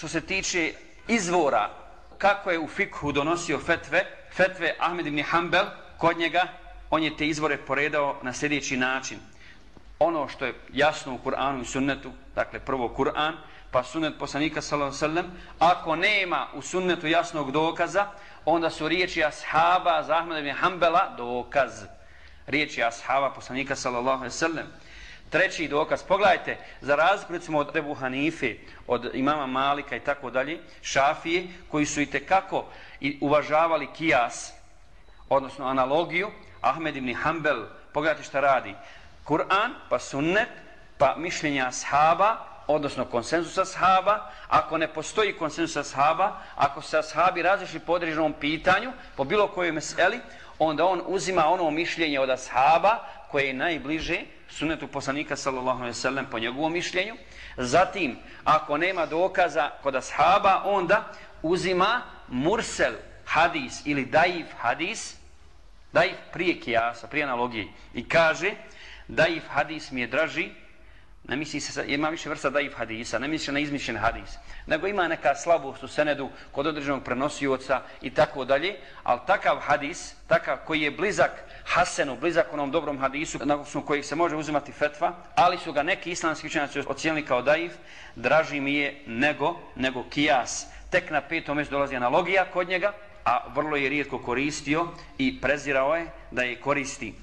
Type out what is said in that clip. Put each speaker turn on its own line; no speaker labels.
što se tiče izvora kako je u fikhu donosio fetve, fetve Ahmed ibn Hanbel, kod njega, on je te izvore poredao na sljedeći način. Ono što je jasno u Kur'anu i sunnetu, dakle prvo Kur'an, pa sunnet poslanika sallallahu sallam, ako nema u sunnetu jasnog dokaza, onda su riječi ashaba za Ahmed ibn Hanbela dokaz. Riječi ashaba poslanika sallallahu sallam. Treći dokaz, pogledajte, za razliku recimo od Ebu Hanife, od imama Malika i tako dalje, Šafije, koji su i tekako uvažavali kijas, odnosno analogiju, Ahmed ibn Hanbel, pogledajte šta radi. Kur'an, pa sunnet, pa mišljenja sahaba, odnosno konsenzusa sahaba, ako ne postoji konsenzusa sahaba, ako se ashabi različili po određenom pitanju, po bilo kojoj meseli, onda on uzima ono mišljenje od ashaba koje je najbliže sunetu poslanika sallallahu alejhi ve sellem po njegovom mišljenju. Zatim, ako nema dokaza kod ashaba, onda uzima mursel hadis ili daif hadis, daif prije kijasa, prije analogije, i kaže daif hadis mi je draži Ne misli se, ima više vrsta daif hadisa, ne misli se na izmišljen hadis, nego ima neka slabost u senedu kod određenog prenosioca i tako dalje, ali takav hadis, takav koji je blizak Hasenu, blizak onom dobrom hadisu, na osnovu kojih se može uzimati fetva, ali su ga neki islamski učenjaci ocijenili kao daif, draži mi je nego, nego kijas. Tek na petom mjestu dolazi analogija kod njega, a vrlo je rijetko koristio i prezirao je da je koristi.